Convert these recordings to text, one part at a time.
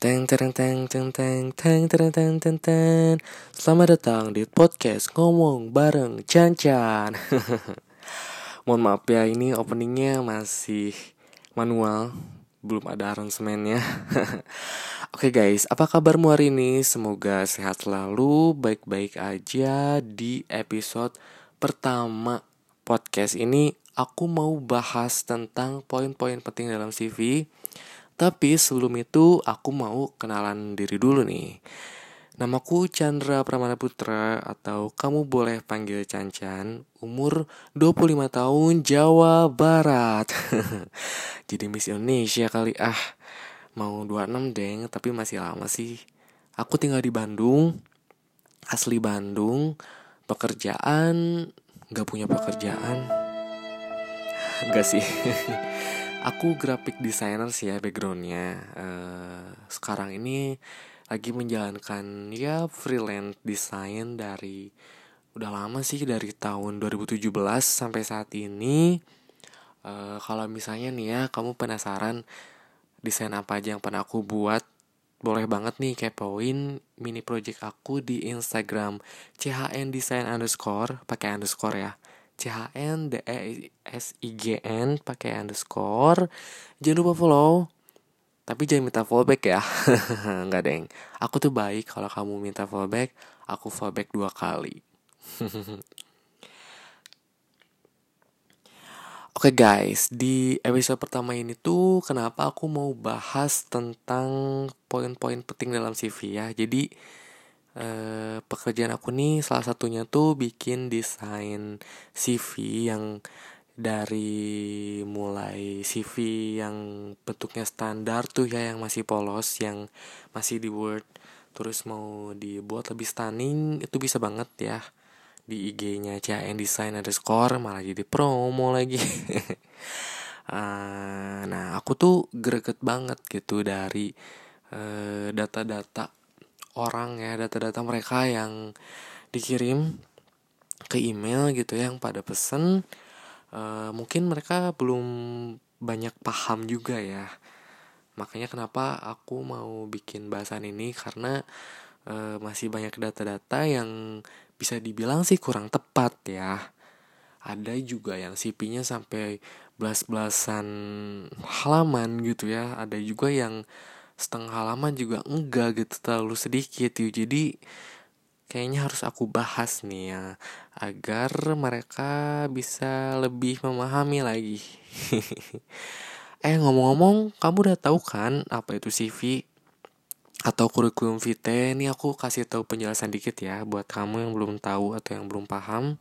Teng teng teng teng teng teng teng teng teng teng. Selamat datang di podcast ngomong bareng Chan Chan. Mohon maaf ya ini openingnya masih manual, belum ada arrangementnya. Oke okay guys, apa kabarmu hari ini? Semoga sehat selalu, baik-baik aja di episode pertama podcast ini. Aku mau bahas tentang poin-poin penting dalam CV tapi sebelum itu aku mau kenalan diri dulu nih. Namaku Chandra Pramana Putra atau kamu boleh panggil Cancan, umur 25 tahun, Jawa Barat. Jadi Miss Indonesia kali ah. Mau 26 deng, tapi masih lama sih. Aku tinggal di Bandung, asli Bandung, pekerjaan, gak punya pekerjaan. Gak sih. aku graphic designer sih ya backgroundnya. Uh, sekarang ini lagi menjalankan ya freelance design dari udah lama sih dari tahun 2017 sampai saat ini. Uh, kalau misalnya nih ya kamu penasaran desain apa aja yang pernah aku buat boleh banget nih kepoin mini project aku di Instagram chn design underscore pakai underscore ya CHN D E S I G N pakai underscore. Jangan lupa follow. Tapi jangan minta follow back ya. Enggak deng. Aku tuh baik kalau kamu minta follow back, aku follow back dua kali. Oke okay guys, di episode pertama ini tuh kenapa aku mau bahas tentang poin-poin penting dalam CV ya. Jadi eh, pekerjaan aku nih salah satunya tuh bikin desain CV yang dari mulai CV yang bentuknya standar tuh ya yang masih polos yang masih di Word. Terus mau dibuat lebih stunning itu bisa banget ya. Di IG-nya CN Design skor malah jadi promo lagi. Uh, nah aku tuh greget banget gitu dari uh, data-data orang ya data-data mereka yang dikirim ke email gitu ya yang pada pesen uh, mungkin mereka belum banyak paham juga ya. Makanya kenapa aku mau bikin bahasan ini karena uh, masih banyak data-data yang bisa dibilang sih kurang tepat ya. Ada juga yang CP-nya sampai belas-belasan halaman gitu ya. Ada juga yang setengah halaman juga enggak gitu terlalu sedikit yuk jadi kayaknya harus aku bahas nih ya agar mereka bisa lebih memahami lagi. Eh ngomong-ngomong kamu udah tahu kan apa itu CV atau kurikulum vitae? Ini aku kasih tahu penjelasan dikit ya buat kamu yang belum tahu atau yang belum paham.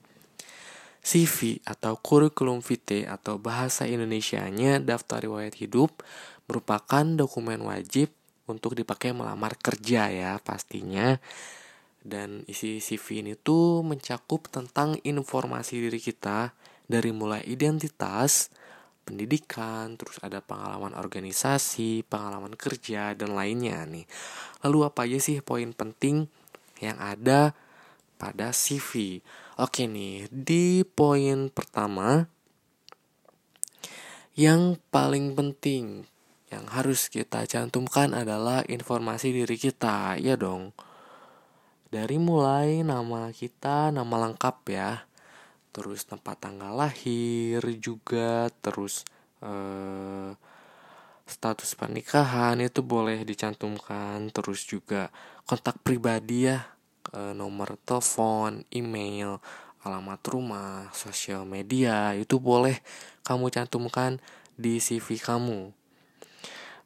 CV atau kurikulum vitae atau bahasa Indonesianya daftar riwayat hidup merupakan dokumen wajib untuk dipakai melamar kerja ya pastinya. Dan isi CV ini tuh mencakup tentang informasi diri kita dari mulai identitas, pendidikan, terus ada pengalaman organisasi, pengalaman kerja, dan lainnya nih. Lalu apa aja sih poin penting yang ada pada CV? Oke nih, di poin pertama, yang paling penting yang harus kita cantumkan adalah informasi diri kita, ya dong. Dari mulai nama kita, nama lengkap ya, terus tempat tanggal lahir juga, terus eh, status pernikahan itu boleh dicantumkan, terus juga kontak pribadi ya, eh, nomor telepon, email, alamat rumah, sosial media itu boleh kamu cantumkan di CV kamu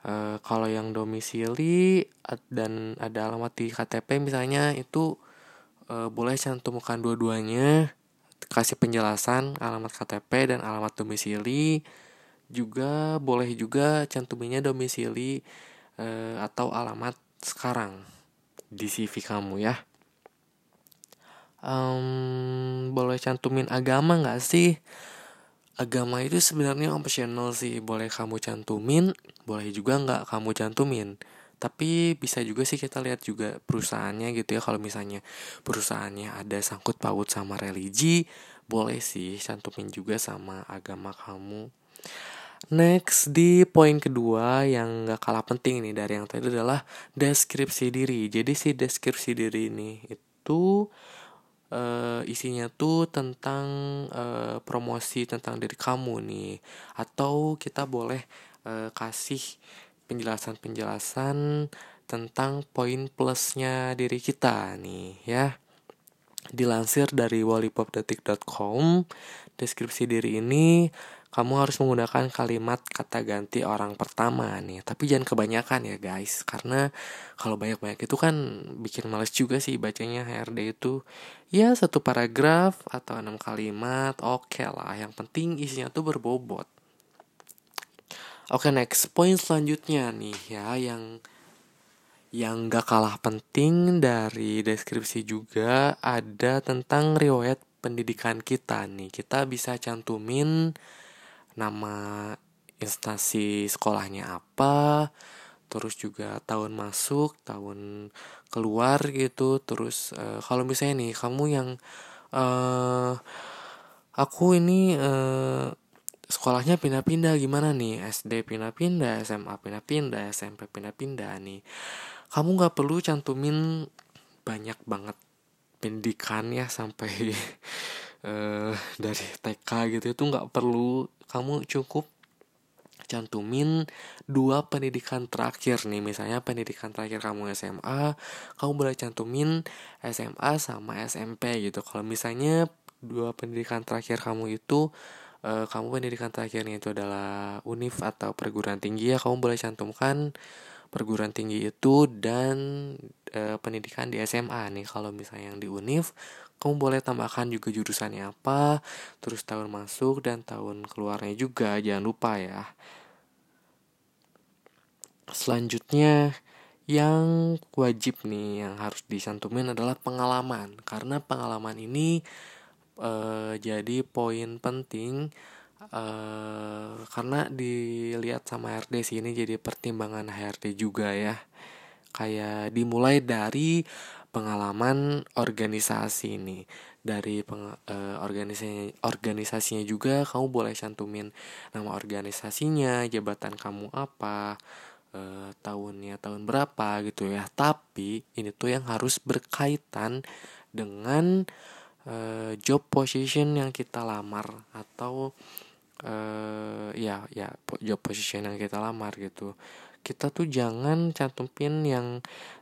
Uh, kalau yang domisili dan ada alamat di KTP misalnya itu uh, boleh cantumkan dua-duanya. Kasih penjelasan alamat KTP dan alamat domisili. Juga boleh juga cantuminya domisili uh, atau alamat sekarang di CV kamu ya. Um, boleh cantumin agama nggak sih agama itu sebenarnya optional sih. Boleh kamu cantumin boleh juga nggak kamu cantumin. Tapi bisa juga sih kita lihat juga perusahaannya gitu ya. Kalau misalnya perusahaannya ada sangkut paut sama religi boleh sih cantumin juga sama agama kamu. Next di poin kedua yang gak kalah penting nih dari yang tadi adalah deskripsi diri. Jadi si deskripsi diri ini itu uh, isinya tuh tentang uh, promosi tentang diri kamu nih, atau kita boleh uh, kasih penjelasan-penjelasan tentang poin plusnya diri kita nih ya. Dilansir dari wallipopdetik.com, deskripsi diri ini kamu harus menggunakan kalimat kata ganti orang pertama nih. Tapi jangan kebanyakan ya guys, karena kalau banyak-banyak itu kan bikin males juga sih bacanya HRD itu. Ya satu paragraf atau enam kalimat, oke okay lah. Yang penting isinya tuh berbobot. Oke okay, next point selanjutnya nih ya yang yang gak kalah penting dari deskripsi juga ada tentang riwayat pendidikan kita nih. Kita bisa cantumin nama instansi sekolahnya apa terus juga tahun masuk tahun keluar gitu. Terus uh, kalau misalnya nih kamu yang uh, aku ini uh, sekolahnya pindah-pindah gimana nih? SD pindah-pindah SMA pindah-pindah SMP pindah-pindah nih. Kamu nggak perlu cantumin banyak banget pendidikan ya sampai uh, dari TK gitu itu nggak perlu. Kamu cukup cantumin dua pendidikan terakhir nih. Misalnya pendidikan terakhir kamu SMA kamu boleh cantumin SMA sama SMP gitu. Kalau misalnya dua pendidikan terakhir kamu itu uh, kamu pendidikan terakhirnya itu adalah univ atau perguruan tinggi ya kamu boleh cantumkan perguruan tinggi itu dan e, pendidikan di SMA nih. Kalau misalnya yang di univ kamu boleh tambahkan juga jurusannya apa terus tahun masuk dan tahun keluarnya juga jangan lupa ya. Selanjutnya yang wajib nih yang harus disantumin adalah pengalaman. Karena pengalaman ini e, jadi poin penting uh, karena dilihat sama HRD ini jadi pertimbangan HRD juga ya. Kayak dimulai dari pengalaman organisasi ini. Dari peng, uh, organisasi organisasinya juga kamu boleh cantumin nama organisasinya jabatan kamu apa uh, tahunnya tahun berapa gitu ya. Tapi ini tuh yang harus berkaitan dengan uh, job position yang kita lamar atau uh, ya ya job position yang kita lamar gitu kita tuh jangan cantumin yang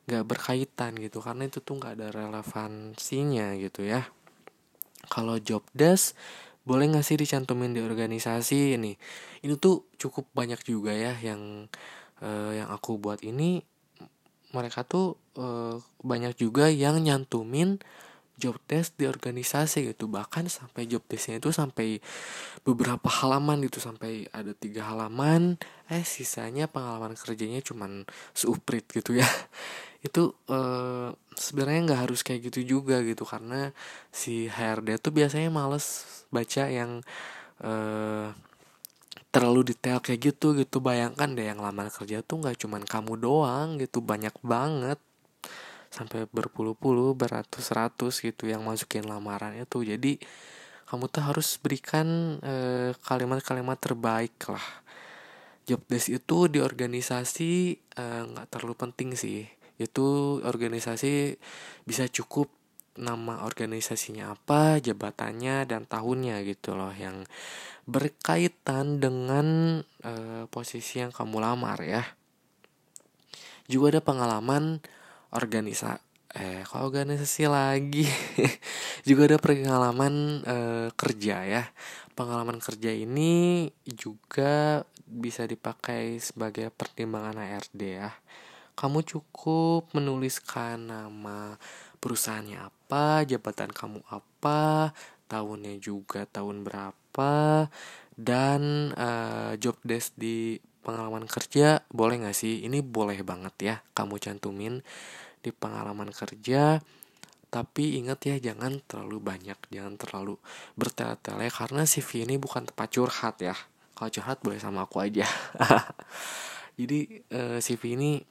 gak berkaitan gitu karena itu tuh gak ada relevansinya gitu ya. Kalau job desk boleh gak sih dicantumin di organisasi ini? Ini tuh cukup banyak juga ya yang uh, yang aku buat ini. Mereka tuh uh, banyak juga yang nyantumin job desk di organisasi gitu. Bahkan sampai job desknya itu sampai beberapa halaman gitu. Sampai ada tiga halaman eh sisanya pengalaman kerjanya cuman seuprit gitu ya. Itu eh, sebenarnya nggak harus kayak gitu juga gitu. Karena si HRD tuh biasanya males baca yang eh, terlalu detail kayak gitu gitu. Bayangkan deh yang lamar kerja tuh nggak cuman kamu doang gitu. Banyak banget sampai berpuluh-puluh beratus-ratus gitu yang masukin lamaran itu jadi kamu tuh harus berikan eh, kalimat-kalimat terbaik lah. Job desk itu di organisasi eh, nggak uh, terlalu penting sih. Itu organisasi bisa cukup nama organisasinya apa jabatannya dan tahunnya gitu loh. Yang berkaitan dengan uh, posisi yang kamu lamar ya. Juga ada pengalaman organisasi eh kok organisasi lagi? Juga ada pengalaman eh, kerja ya. Pengalaman kerja ini juga bisa dipakai sebagai pertimbangan ARD ya. Kamu cukup menuliskan nama perusahaannya apa jabatan kamu apa tahunnya juga tahun berapa dan uh, job desk di pengalaman kerja boleh gak sih? Ini boleh banget ya kamu cantumin di pengalaman kerja tapi ingat ya jangan terlalu banyak jangan terlalu bertele-tele karena CV ini bukan tempat curhat ya. Kalau curhat boleh sama aku aja. Jadi eh, CV ini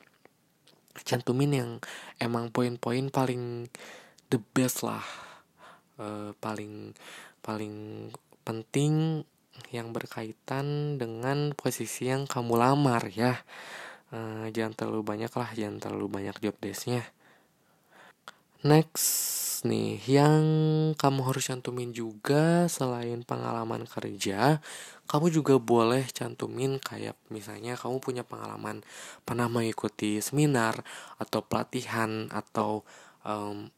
cantumin yang emang poin-poin paling the best lah. Uh, paling paling penting yang berkaitan dengan posisi yang kamu lamar ya uh, jangan terlalu banyak lah jangan terlalu banyak job desknya. Next nih yang kamu harus cantumin juga selain pengalaman kerja kamu juga boleh cantumin kayak misalnya kamu punya pengalaman pernah mengikuti seminar atau pelatihan atau um,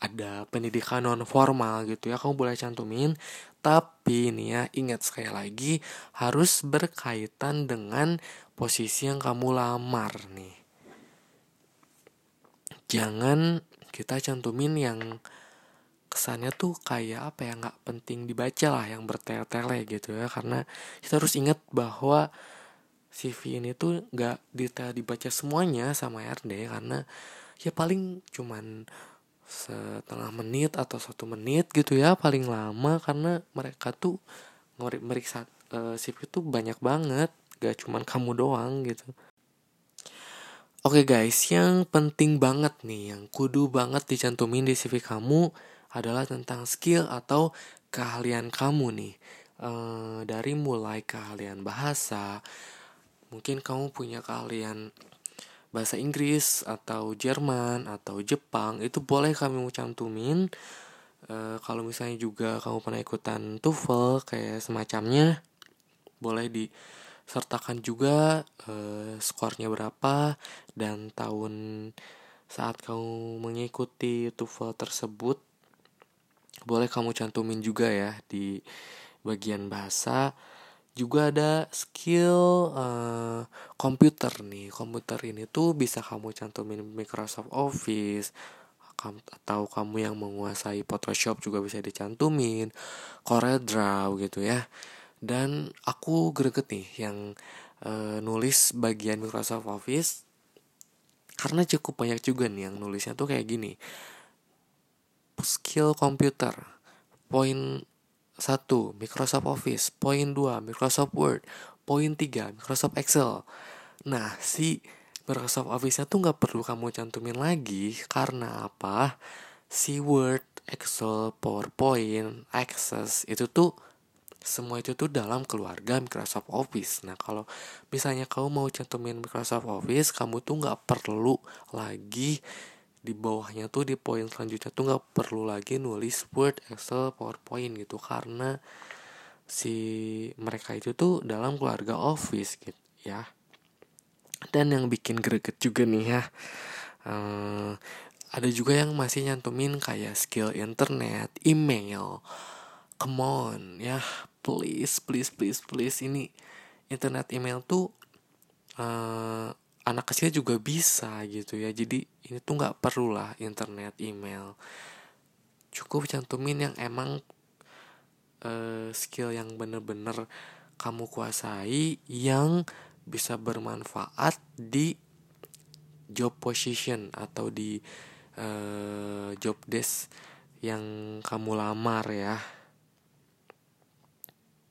ada pendidikan non formal gitu ya kamu boleh cantumin tapi ini ya ingat sekali lagi harus berkaitan dengan posisi yang kamu lamar nih. Jangan kita cantumin yang kesannya tuh kayak apa ya nggak penting dibaca lah yang bertele-tele gitu ya. Karena kita harus ingat bahwa CV ini tuh nggak detail dibaca semuanya sama RD karena ya paling cuman setengah menit atau satu menit gitu ya paling lama karena mereka tuh meriksa uh, CV itu banyak banget gak cuman kamu doang gitu Oke okay guys, yang penting banget nih, yang kudu banget dicantumin di CV kamu adalah tentang skill atau keahlian kamu nih. E, dari mulai keahlian bahasa, mungkin kamu punya keahlian bahasa Inggris atau Jerman atau Jepang itu boleh kami cantumin. E, kalau misalnya juga kamu pernah ikutan TOEFL kayak semacamnya boleh disertakan juga e, skornya berapa dan tahun saat kamu mengikuti TOEFL tersebut boleh kamu cantumin juga ya di bagian bahasa juga ada skill uh, komputer nih. Komputer ini tuh bisa kamu cantumin Microsoft Office atau kamu yang menguasai Photoshop juga bisa dicantumin Corel Draw gitu ya. Dan aku greget nih yang uh, nulis bagian Microsoft Office karena cukup banyak juga nih yang nulisnya tuh kayak gini. Skill komputer poin 1 Microsoft Office, poin 2 Microsoft Word, poin 3 Microsoft Excel. Nah, si Microsoft Office-nya tuh nggak perlu kamu cantumin lagi karena apa? Si Word, Excel, PowerPoint, Access itu tuh semua itu tuh dalam keluarga Microsoft Office. Nah, kalau misalnya kamu mau cantumin Microsoft Office, kamu tuh nggak perlu lagi di bawahnya tuh di poin selanjutnya tuh nggak perlu lagi nulis Word, Excel, PowerPoint gitu karena si mereka itu tuh dalam keluarga Office gitu ya. Dan yang bikin greget juga nih ya. Uh, ada juga yang masih nyantumin kayak skill internet, email. Come on ya, please please please please ini internet email tuh uh, anak kecil juga bisa gitu ya. Jadi ini tuh nggak perlu lah internet email. Cukup cantumin yang emang uh, skill yang bener-bener kamu kuasai yang bisa bermanfaat di job position atau di uh, job desk yang kamu lamar ya.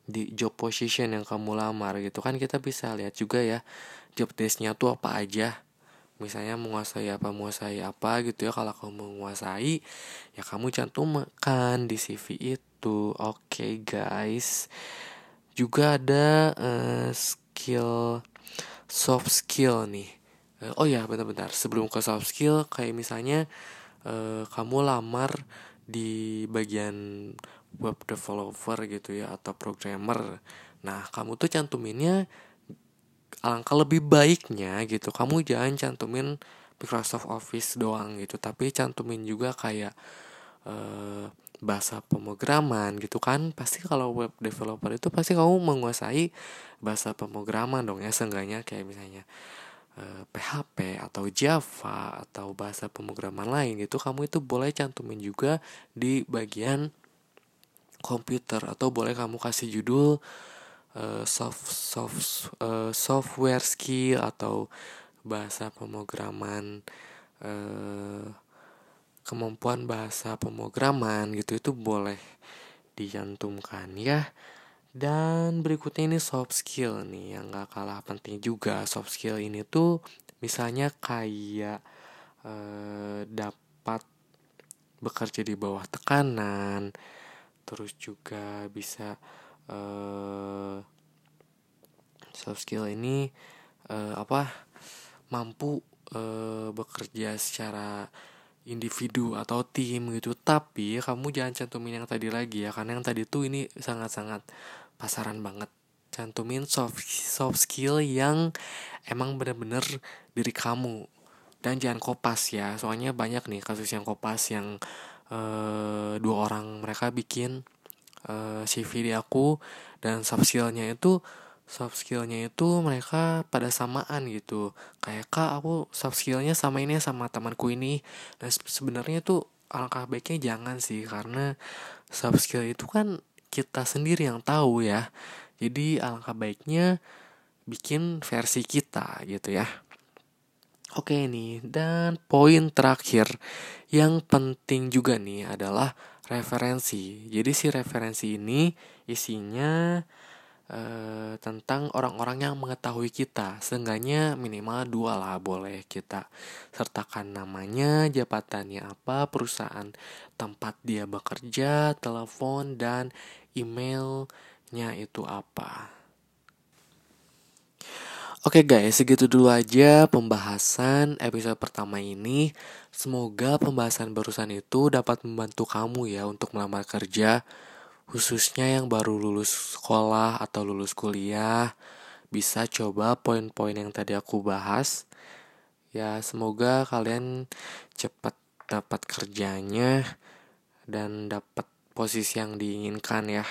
Di job position yang kamu lamar gitu. Kan kita bisa lihat juga ya job desknya tuh apa aja. Misalnya menguasai apa menguasai apa gitu ya. Kalau kamu menguasai ya kamu cantumkan di CV itu. Oke okay, guys. Juga ada uh, skill soft skill nih. Uh, oh ya bentar-bentar. Sebelum ke soft skill kayak misalnya uh, kamu lamar di bagian web developer gitu ya atau programmer. Nah kamu tuh cantuminnya alangkah lebih baiknya gitu kamu jangan cantumin Microsoft Office doang gitu tapi cantumin juga kayak uh, bahasa pemrograman gitu kan. Pasti kalau web developer itu pasti kamu menguasai bahasa pemrograman dong ya seenggaknya kayak misalnya uh, eh, PHP atau Java atau bahasa pemrograman lain gitu kamu itu boleh cantumin juga di bagian komputer atau boleh kamu kasih judul uh, soft soft uh, software skill atau bahasa pemrograman uh, kemampuan bahasa pemrograman gitu itu boleh dicantumkan ya. Dan berikutnya ini soft skill nih yang gak kalah penting juga. Soft skill ini tuh misalnya kayak uh, dapat bekerja di bawah tekanan terus juga bisa uh, soft skill ini uh, apa mampu uh, bekerja secara individu atau tim gitu. Tapi kamu jangan cantumin yang tadi lagi ya karena yang tadi tuh ini sangat-sangat pasaran banget. Cantumin soft soft skill yang emang bener-bener diri kamu. Dan jangan kopas ya soalnya banyak nih kasus yang kopas yang uh, dua orang mereka bikin uh, CV di aku. Dan soft skillnya itu soft skillnya itu mereka pada samaan gitu. Kayak kak aku soft skillnya sama ini sama temanku ini. Dan sebenarnya tuh alangkah baiknya jangan sih karena soft skill itu kan kita sendiri yang tahu ya. Jadi alangkah baiknya bikin versi kita gitu ya. Oke nih, dan poin terakhir yang penting juga nih adalah referensi. Jadi si referensi ini isinya eh, tentang orang-orang yang mengetahui kita. Seenggaknya minimal dua lah boleh kita sertakan namanya, jabatannya apa, perusahaan tempat dia bekerja, telepon, dan emailnya itu apa. Oke okay guys, segitu dulu aja pembahasan episode pertama ini. Semoga pembahasan barusan itu dapat membantu kamu ya untuk melamar kerja, khususnya yang baru lulus sekolah atau lulus kuliah. Bisa coba poin-poin yang tadi aku bahas. Ya, semoga kalian cepat dapat kerjanya dan dapat posisi yang diinginkan ya.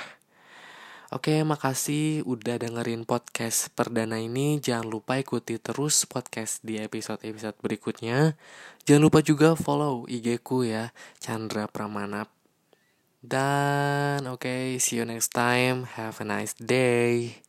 Oke, makasih udah dengerin podcast perdana ini. Jangan lupa ikuti terus podcast di episode-episode berikutnya. Jangan lupa juga follow IG ku ya, Chandra Pramanap. Dan oke, okay, see you next time. Have a nice day.